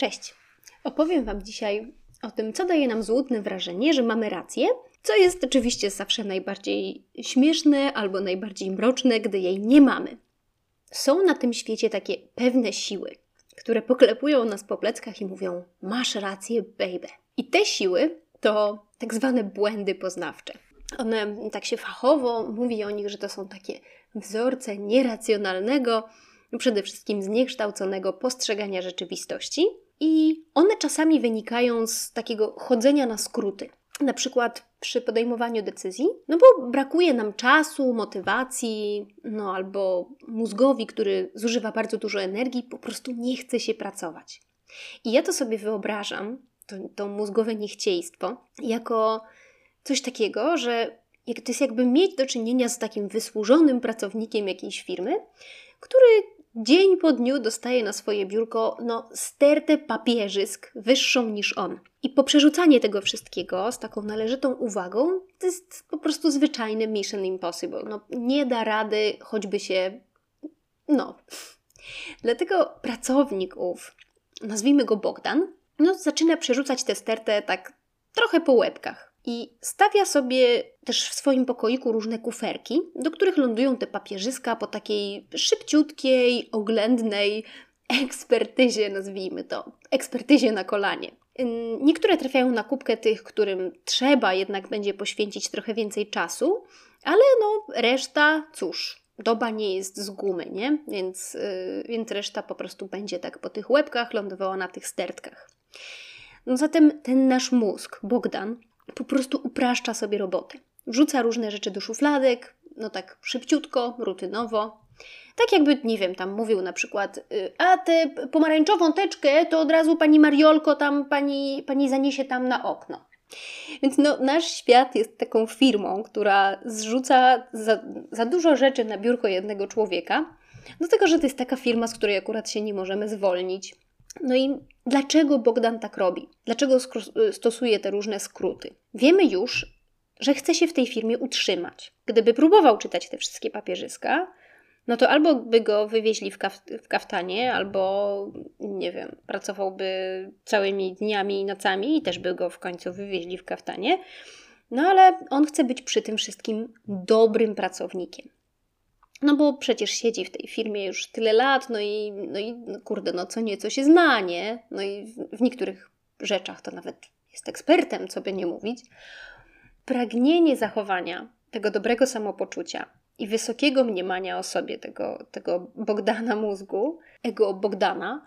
Cześć! Opowiem Wam dzisiaj o tym, co daje nam złudne wrażenie, że mamy rację, co jest oczywiście zawsze najbardziej śmieszne albo najbardziej mroczne, gdy jej nie mamy. Są na tym świecie takie pewne siły, które poklepują nas po pleckach i mówią: Masz rację, baby. I te siły to tak zwane błędy poznawcze. One tak się fachowo mówi o nich, że to są takie wzorce nieracjonalnego, przede wszystkim zniekształconego postrzegania rzeczywistości. I one czasami wynikają z takiego chodzenia na skróty. Na przykład przy podejmowaniu decyzji, no bo brakuje nam czasu, motywacji, no albo mózgowi, który zużywa bardzo dużo energii, po prostu nie chce się pracować. I ja to sobie wyobrażam, to, to mózgowe niechciejstwo, jako coś takiego, że to jest jakby mieć do czynienia z takim wysłużonym pracownikiem jakiejś firmy, który dzień po dniu dostaje na swoje biurko no, stertę papierzysk wyższą niż on. I po przerzucanie tego wszystkiego z taką należytą uwagą, to jest po prostu zwyczajny Mission Impossible. No, nie da rady, choćby się. No. Dlatego pracownik ów, nazwijmy go Bogdan, no, zaczyna przerzucać tę stertę tak trochę po łebkach. I stawia sobie też w swoim pokoiku różne kuferki, do których lądują te papierzyska po takiej szybciutkiej, oględnej ekspertyzie, nazwijmy to, ekspertyzie na kolanie. Niektóre trafiają na kubkę tych, którym trzeba jednak będzie poświęcić trochę więcej czasu, ale no reszta, cóż, doba nie jest z gumy, nie? Więc, yy, więc reszta po prostu będzie tak po tych łebkach lądowała na tych stertkach. No zatem ten nasz mózg, Bogdan, po prostu upraszcza sobie robotę. Wrzuca różne rzeczy do szufladek, no tak szybciutko, rutynowo. Tak jakby, nie wiem, tam mówił na przykład, y, a tę pomarańczową teczkę to od razu pani Mariolko tam pani, pani zaniesie tam na okno. Więc no, nasz świat jest taką firmą, która zrzuca za, za dużo rzeczy na biurko jednego człowieka, do tego, że to jest taka firma, z której akurat się nie możemy zwolnić. No i dlaczego Bogdan tak robi? Dlaczego stosuje te różne skróty? Wiemy już, że chce się w tej firmie utrzymać. Gdyby próbował czytać te wszystkie papierzyska, no to albo by go wywieźli w, kaf w kaftanie, albo nie wiem, pracowałby całymi dniami i nocami i też by go w końcu wywieźli w kaftanie. No ale on chce być przy tym wszystkim dobrym pracownikiem. No bo przecież siedzi w tej firmie już tyle lat, no i, no i no kurde, no co nieco się zna, nie? No i w, w niektórych rzeczach to nawet jest ekspertem, co by nie mówić. Pragnienie zachowania tego dobrego samopoczucia i wysokiego mniemania o sobie tego, tego Bogdana mózgu, ego Bogdana,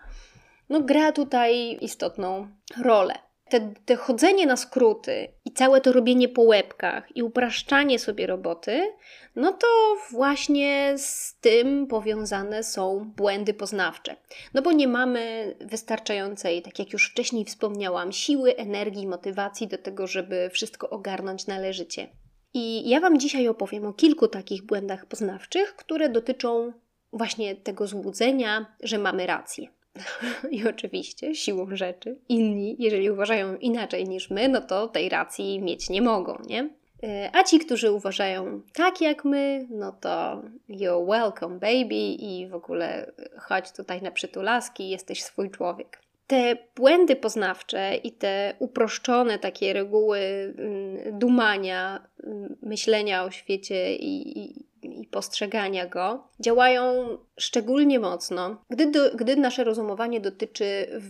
no gra tutaj istotną rolę te, te chodzenie na skróty i całe to robienie po łebkach i upraszczanie sobie roboty, no to właśnie z tym powiązane są błędy poznawcze. No bo nie mamy wystarczającej, tak jak już wcześniej wspomniałam, siły, energii, motywacji do tego, żeby wszystko ogarnąć należycie. I ja Wam dzisiaj opowiem o kilku takich błędach poznawczych, które dotyczą właśnie tego złudzenia, że mamy rację. I oczywiście, siłą rzeczy, inni, jeżeli uważają inaczej niż my, no to tej racji mieć nie mogą, nie? E, a ci, którzy uważają tak jak my, no to you're welcome baby i w ogóle chodź tutaj na przytulaski, jesteś swój człowiek. Te błędy poznawcze i te uproszczone takie reguły mm, dumania, mm, myślenia o świecie i, i i postrzegania go działają szczególnie mocno, gdy, do, gdy nasze rozumowanie dotyczy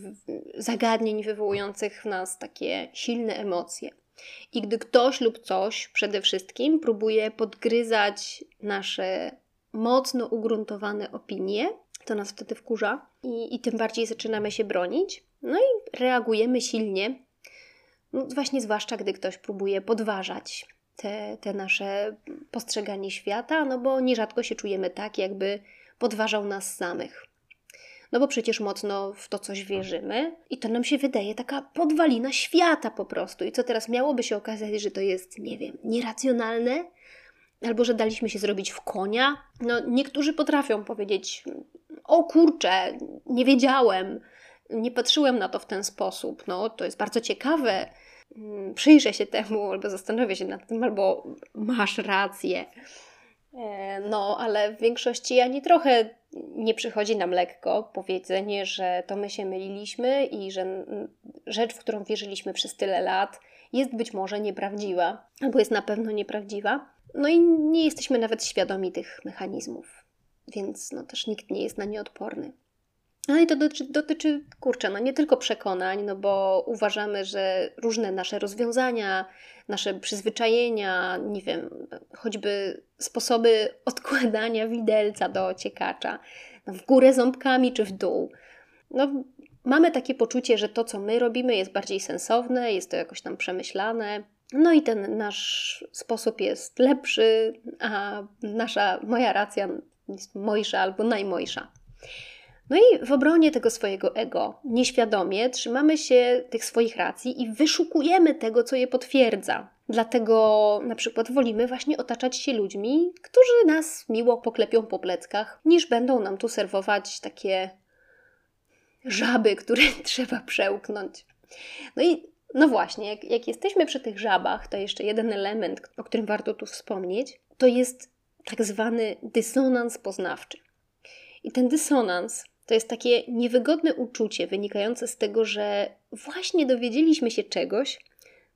zagadnień wywołujących w nas takie silne emocje. I gdy ktoś lub coś przede wszystkim próbuje podgryzać nasze mocno ugruntowane opinie, to nas wtedy wkurza i, i tym bardziej zaczynamy się bronić. No i reagujemy silnie, no właśnie zwłaszcza gdy ktoś próbuje podważać te, te nasze postrzeganie świata, no bo nierzadko się czujemy tak, jakby podważał nas samych. No bo przecież mocno w to coś wierzymy i to nam się wydaje taka podwalina świata po prostu. I co teraz miałoby się okazać, że to jest, nie wiem, nieracjonalne? Albo że daliśmy się zrobić w konia? No niektórzy potrafią powiedzieć, o kurczę, nie wiedziałem, nie patrzyłem na to w ten sposób. No to jest bardzo ciekawe, przyjrzę się temu, albo zastanowię się nad tym, albo masz rację. E, no, ale w większości ani trochę nie przychodzi nam lekko powiedzenie, że to my się myliliśmy i że rzecz, w którą wierzyliśmy przez tyle lat, jest być może nieprawdziwa, albo jest na pewno nieprawdziwa. No i nie jesteśmy nawet świadomi tych mechanizmów, więc no też nikt nie jest na nie odporny. No i to dotyczy, dotyczy, kurczę, no nie tylko przekonań, no bo uważamy, że różne nasze rozwiązania, nasze przyzwyczajenia, nie wiem, choćby sposoby odkładania widelca do ociekacza, no w górę ząbkami czy w dół. No, mamy takie poczucie, że to, co my robimy, jest bardziej sensowne, jest to jakoś tam przemyślane. No i ten nasz sposób jest lepszy, a nasza, moja racja jest mojsza albo najmojsza. No i w obronie tego swojego ego, nieświadomie trzymamy się tych swoich racji i wyszukujemy tego, co je potwierdza. Dlatego na przykład wolimy właśnie otaczać się ludźmi, którzy nas miło poklepią po pleckach, niż będą nam tu serwować takie żaby, które trzeba przełknąć. No i no właśnie, jak, jak jesteśmy przy tych żabach, to jeszcze jeden element, o którym warto tu wspomnieć, to jest tak zwany dysonans poznawczy. I ten dysonans to jest takie niewygodne uczucie wynikające z tego, że właśnie dowiedzieliśmy się czegoś,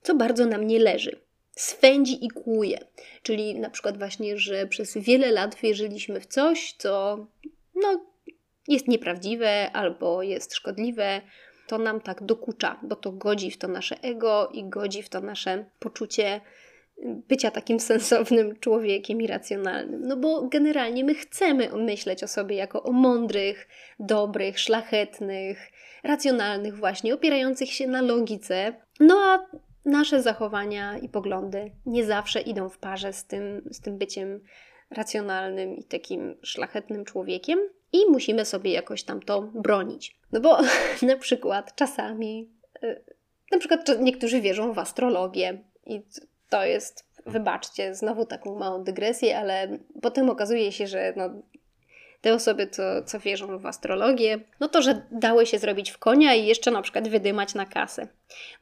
co bardzo nam nie leży. Swędzi i kłuje. Czyli na przykład właśnie, że przez wiele lat wierzyliśmy w coś, co no, jest nieprawdziwe albo jest szkodliwe, to nam tak dokucza, bo to godzi w to nasze ego i godzi w to nasze poczucie bycia takim sensownym człowiekiem i racjonalnym. No bo generalnie my chcemy myśleć o sobie jako o mądrych, dobrych, szlachetnych, racjonalnych, właśnie opierających się na logice. No a nasze zachowania i poglądy nie zawsze idą w parze z tym, z tym byciem racjonalnym i takim szlachetnym człowiekiem i musimy sobie jakoś tam to bronić. No bo na przykład czasami, y, na przykład niektórzy wierzą w astrologię i to jest, wybaczcie, znowu taką małą dygresję, ale potem okazuje się, że no, te osoby, co, co wierzą w astrologię, no to, że dały się zrobić w konia i jeszcze na przykład wydymać na kasę.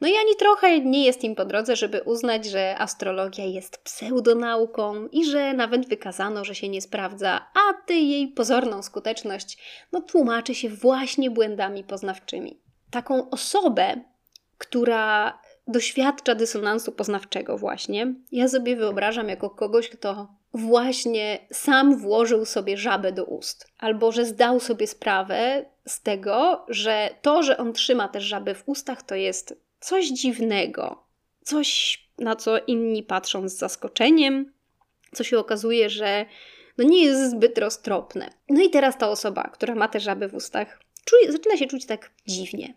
No i ani trochę nie jest im po drodze, żeby uznać, że astrologia jest pseudonauką i że nawet wykazano, że się nie sprawdza, a ty jej pozorną skuteczność no, tłumaczy się właśnie błędami poznawczymi. Taką osobę, która doświadcza dysonansu poznawczego właśnie, ja sobie wyobrażam jako kogoś, kto właśnie sam włożył sobie żabę do ust, albo że zdał sobie sprawę z tego, że to, że on trzyma też żabę w ustach, to jest coś dziwnego, coś, na co inni patrzą z zaskoczeniem, co się okazuje, że no nie jest zbyt roztropne. No i teraz ta osoba, która ma te żaby w ustach, czuje, zaczyna się czuć tak dziwnie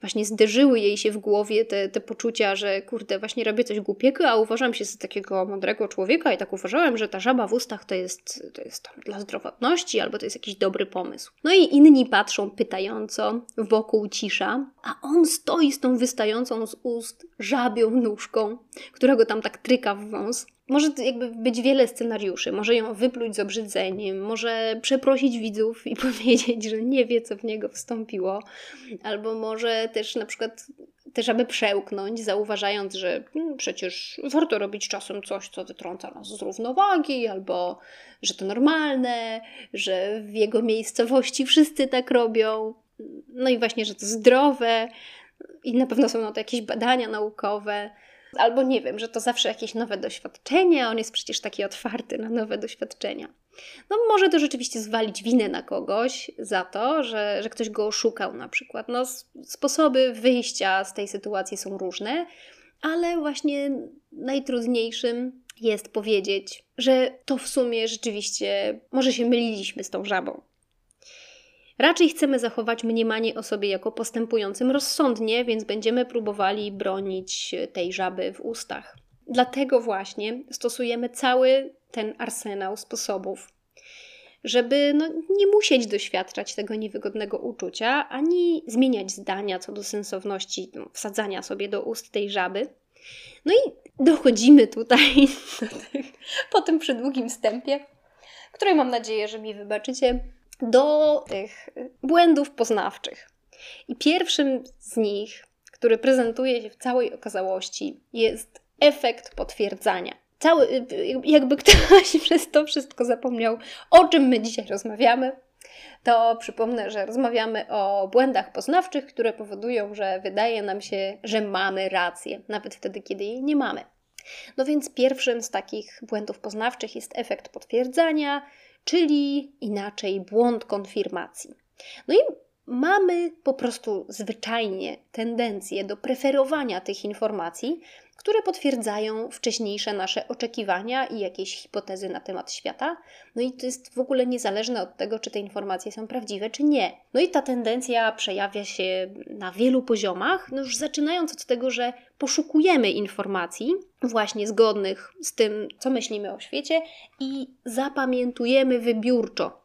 właśnie zderzyły jej się w głowie te, te poczucia, że kurde, właśnie robię coś głupiego, a uważam się za takiego mądrego człowieka i tak uważałem, że ta żaba w ustach to jest, to jest dla zdrowotności albo to jest jakiś dobry pomysł. No i inni patrzą pytająco, wokół cisza, a on stoi z tą wystającą z ust żabią nóżką, która go tam tak tryka w wąs. Może jakby być wiele scenariuszy. Może ją wypluć z obrzydzeniem, może przeprosić widzów i powiedzieć, że nie wie, co w niego wstąpiło, albo może też na przykład też aby przełknąć, zauważając, że hmm, przecież warto robić czasem coś, co wytrąca nas z równowagi, albo że to normalne, że w jego miejscowości wszyscy tak robią. No i właśnie, że to zdrowe i na pewno są na to jakieś badania naukowe. Albo nie wiem, że to zawsze jakieś nowe doświadczenie, on jest przecież taki otwarty na nowe doświadczenia. No może to rzeczywiście zwalić winę na kogoś za to, że, że ktoś go oszukał na przykład. No sposoby wyjścia z tej sytuacji są różne, ale właśnie najtrudniejszym jest powiedzieć, że to w sumie rzeczywiście może się myliliśmy z tą żabą. Raczej chcemy zachować mniemanie o sobie jako postępującym rozsądnie, więc będziemy próbowali bronić tej żaby w ustach. Dlatego właśnie stosujemy cały ten arsenał sposobów, żeby no, nie musieć doświadczać tego niewygodnego uczucia, ani zmieniać zdania co do sensowności no, wsadzania sobie do ust tej żaby. No i dochodzimy tutaj po tym przydługim wstępie, który mam nadzieję, że mi wybaczycie, do tych błędów poznawczych. I pierwszym z nich, który prezentuje się w całej okazałości, jest efekt potwierdzania. Cały, jakby ktoś przez to wszystko zapomniał, o czym my dzisiaj rozmawiamy. to przypomnę, że rozmawiamy o błędach poznawczych, które powodują, że wydaje nam się, że mamy rację, nawet wtedy, kiedy jej nie mamy. No więc pierwszym z takich błędów poznawczych jest efekt potwierdzania, czyli inaczej błąd konfirmacji. No i mamy po prostu zwyczajnie tendencję do preferowania tych informacji, które potwierdzają wcześniejsze nasze oczekiwania i jakieś hipotezy na temat świata. No i to jest w ogóle niezależne od tego, czy te informacje są prawdziwe, czy nie. No i ta tendencja przejawia się na wielu poziomach, no już zaczynając od tego, że poszukujemy informacji właśnie zgodnych z tym, co myślimy o świecie i zapamiętujemy wybiórczo.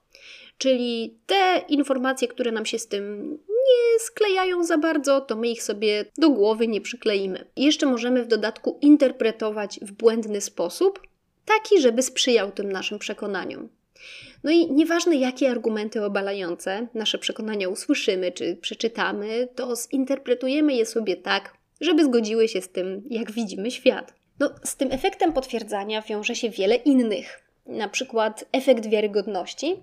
Czyli te informacje, które nam się z tym nie sklejają za bardzo, to my ich sobie do głowy nie przykleimy. Jeszcze możemy w dodatku interpretować w błędny sposób, taki, żeby sprzyjał tym naszym przekonaniom. No i nieważne, jakie argumenty obalające nasze przekonania usłyszymy czy przeczytamy, to zinterpretujemy je sobie tak, żeby zgodziły się z tym, jak widzimy świat. No, z tym efektem potwierdzania wiąże się wiele innych, na przykład efekt wiarygodności,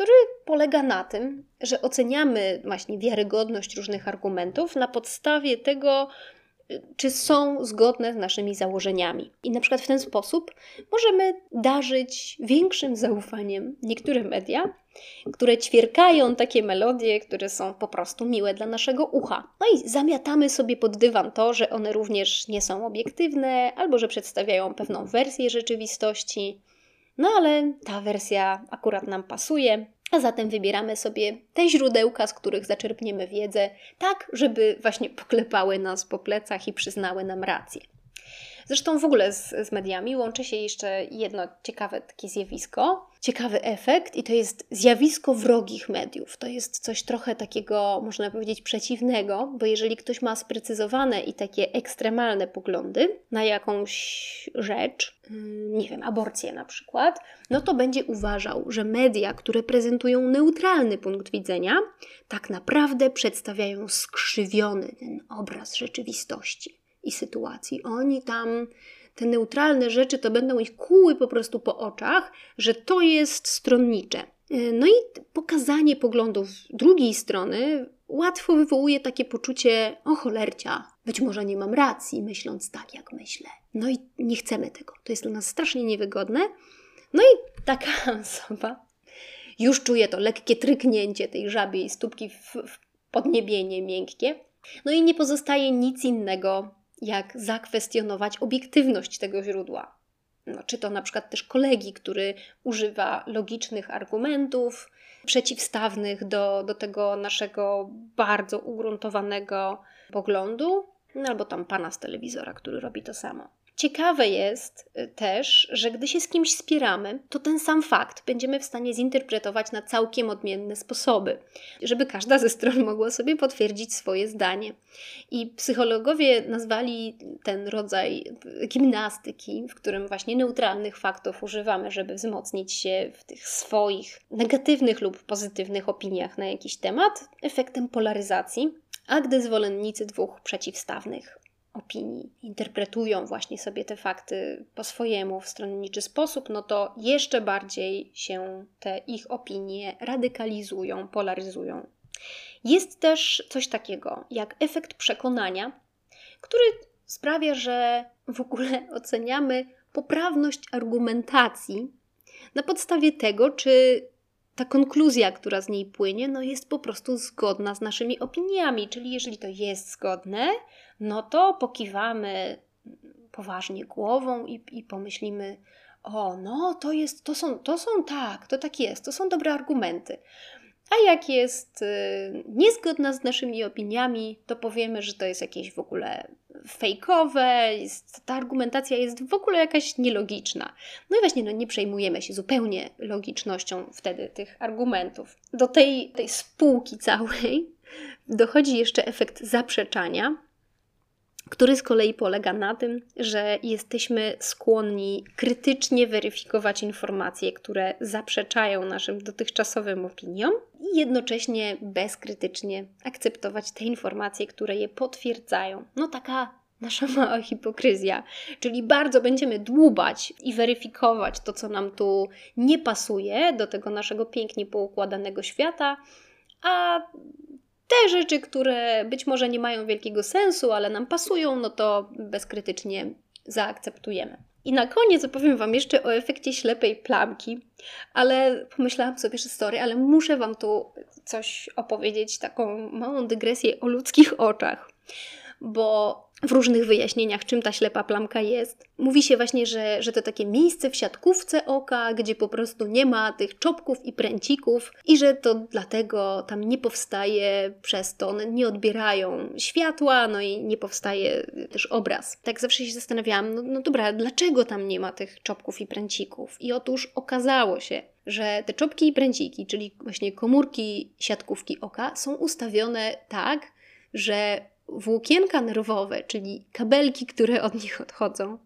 który polega na tym, że oceniamy właśnie wiarygodność różnych argumentów na podstawie tego, czy są zgodne z naszymi założeniami. I na przykład w ten sposób możemy darzyć większym zaufaniem niektóre media, które ćwierkają takie melodie, które są po prostu miłe dla naszego ucha. No i zamiatamy sobie pod dywan to, że one również nie są obiektywne, albo że przedstawiają pewną wersję rzeczywistości. No ale ta wersja akurat nam pasuje, a zatem wybieramy sobie te źródełka, z których zaczerpniemy wiedzę, tak, żeby właśnie poklepały nas po plecach i przyznały nam rację. Zresztą w ogóle z, z mediami łączy się jeszcze jedno ciekawe takie zjawisko, ciekawy efekt, i to jest zjawisko wrogich mediów. To jest coś trochę takiego, można powiedzieć, przeciwnego, bo jeżeli ktoś ma sprecyzowane i takie ekstremalne poglądy na jakąś rzecz, mm, nie wiem, aborcję na przykład, no to będzie uważał, że media, które prezentują neutralny punkt widzenia, tak naprawdę przedstawiają skrzywiony ten obraz rzeczywistości i sytuacji. Oni tam, te neutralne rzeczy, to będą ich kuły po prostu po oczach, że to jest stronnicze. No i pokazanie poglądów drugiej strony łatwo wywołuje takie poczucie, o cholercia, być może nie mam racji, myśląc tak, jak myślę. No i nie chcemy tego. To jest dla nas strasznie niewygodne. No i taka osoba już czuje to lekkie tryknięcie tej żabiej stópki w podniebienie miękkie. No i nie pozostaje nic innego, jak zakwestionować obiektywność tego źródła. No, czy to na przykład też kolegi, który używa logicznych argumentów przeciwstawnych do, do tego naszego bardzo ugruntowanego poglądu, no, albo tam pana z telewizora, który robi to samo. Ciekawe jest y, też, że gdy się z kimś spieramy, to ten sam fakt będziemy w stanie zinterpretować na całkiem odmienne sposoby, żeby każda ze stron mogła sobie potwierdzić swoje zdanie. I psychologowie nazwali ten rodzaj gimnastyki, w którym właśnie neutralnych faktów używamy, żeby wzmocnić się w tych swoich negatywnych lub pozytywnych opiniach na jakiś temat, efektem polaryzacji. A gdy zwolennicy dwóch przeciwstawnych opinii, interpretują właśnie sobie te fakty po swojemu w stronniczy sposób, no to jeszcze bardziej się te ich opinie radykalizują, polaryzują. Jest też coś takiego jak efekt przekonania, który sprawia, że w ogóle oceniamy poprawność argumentacji na podstawie tego, czy ta konkluzja, która z niej płynie, no jest po prostu zgodna z naszymi opiniami. Czyli jeżeli to jest zgodne, no to pokiwamy poważnie głową i, i pomyślimy, o, no to jest, to są, to są tak, to tak jest, to są dobre argumenty. A jak jest y, niezgodna z naszymi opiniami, to powiemy, że to jest jakieś w ogóle fejkowe, ta argumentacja jest w ogóle jakaś nielogiczna. No i właśnie no, nie przejmujemy się zupełnie logicznością wtedy tych argumentów. Do tej, tej spółki całej dochodzi jeszcze efekt zaprzeczania, który z kolei polega na tym, że jesteśmy skłonni krytycznie weryfikować informacje, które zaprzeczają naszym dotychczasowym opiniom i jednocześnie bezkrytycznie akceptować te informacje, które je potwierdzają. No taka nasza mała hipokryzja. Czyli bardzo będziemy dłubać i weryfikować to, co nam tu nie pasuje do tego naszego pięknie poukładanego świata, a te rzeczy, które być może nie mają wielkiego sensu, ale nam pasują, no to bezkrytycznie zaakceptujemy. I na koniec opowiem Wam jeszcze o efekcie ślepej plamki, ale pomyślałam sobie, że story, ale muszę Wam tu coś opowiedzieć, taką małą dygresję o ludzkich oczach, bo w różnych wyjaśnieniach, czym ta ślepa plamka jest. Mówi się właśnie, że, że to takie miejsce w siatkówce oka, gdzie po prostu nie ma tych czopków i pręcików i że to dlatego tam nie powstaje przez to, one nie odbierają światła, no i nie powstaje też obraz. Tak zawsze się zastanawiałam, no, no dobra, dlaczego tam nie ma tych czopków i pręcików? I otóż okazało się, że te czopki i pręciki, czyli właśnie komórki siatkówki oka, są ustawione tak, że włókienka nerwowe, czyli kabelki, które od nich odchodzą,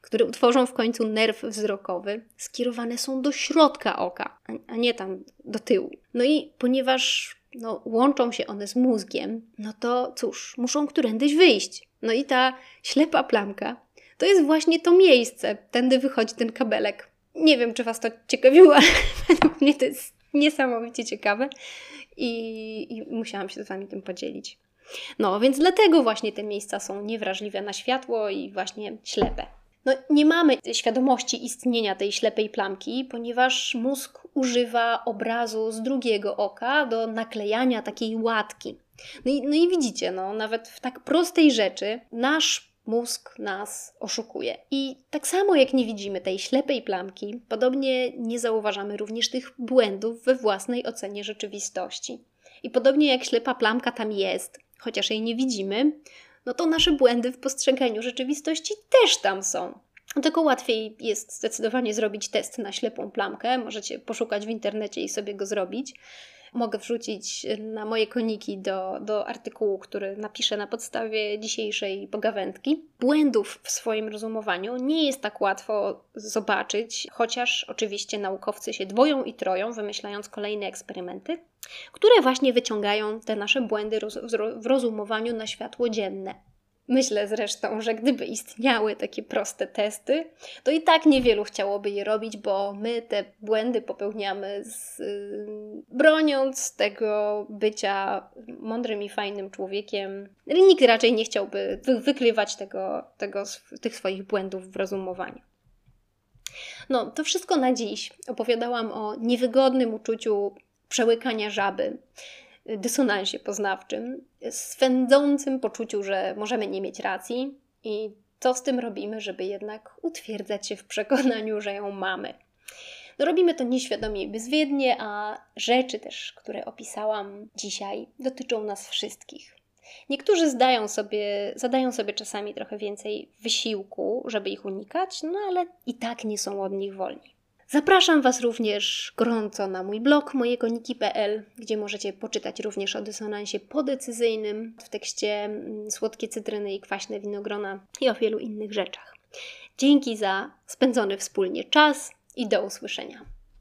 które utworzą w końcu nerw wzrokowy, skierowane są do środka oka, a nie tam do tyłu. No i ponieważ no, łączą się one z mózgiem, no to cóż, muszą którędyś wyjść. No i ta ślepa plamka to jest właśnie to miejsce, tędy wychodzi ten kabelek. Nie wiem, czy Was to ciekawiło, ale według mnie to jest niesamowicie ciekawe i, i musiałam się z Wami tym podzielić. No, więc dlatego właśnie te miejsca są niewrażliwe na światło i właśnie ślepe. No, nie mamy świadomości istnienia tej ślepej plamki, ponieważ mózg używa obrazu z drugiego oka do naklejania takiej łatki. No i, no i widzicie, no, nawet w tak prostej rzeczy nasz mózg nas oszukuje. I tak samo jak nie widzimy tej ślepej plamki, podobnie nie zauważamy również tych błędów we własnej ocenie rzeczywistości. I podobnie jak ślepa plamka tam jest, chociaż jej nie widzimy, no to nasze błędy w postrzeganiu rzeczywistości też tam są. Tylko łatwiej jest zdecydowanie zrobić test na ślepą plamkę. Możecie poszukać w internecie i sobie go zrobić mogę wrzucić na moje koniki do, do artykułu, który napiszę na podstawie dzisiejszej pogawędki. Błędów w swoim rozumowaniu nie jest tak łatwo zobaczyć, chociaż oczywiście naukowcy się dwoją i troją, wymyślając kolejne eksperymenty, które właśnie wyciągają te nasze błędy w rozumowaniu na światło dzienne. Myślę zresztą, że gdyby istniały takie proste testy, to i tak niewielu chciałoby je robić, bo my te błędy popełniamy z, y, broniąc tego bycia mądrym i fajnym człowiekiem. Nikt raczej nie chciałby wy wykrywać tego, tego, tych swoich błędów w rozumowaniu. No, to wszystko na dziś. Opowiadałam o niewygodnym uczuciu przełykania żaby dysonansie poznawczym, swędzącym poczuciu, że możemy nie mieć racji i co z tym robimy, żeby jednak utwierdzać się w przekonaniu, że ją mamy. No robimy to nieświadomie i bezwiednie, a rzeczy też, które opisałam dzisiaj, dotyczą nas wszystkich. Niektórzy zdają sobie, zadają sobie czasami trochę więcej wysiłku, żeby ich unikać, no ale i tak nie są od nich wolni. Zapraszam Was również gorąco na mój blog mojegoniki.pl, gdzie możecie poczytać również o dysonansie podecyzyjnym w tekście mm, Słodkie cytryny i kwaśne winogrona i o wielu innych rzeczach. Dzięki za spędzony wspólnie czas i do usłyszenia.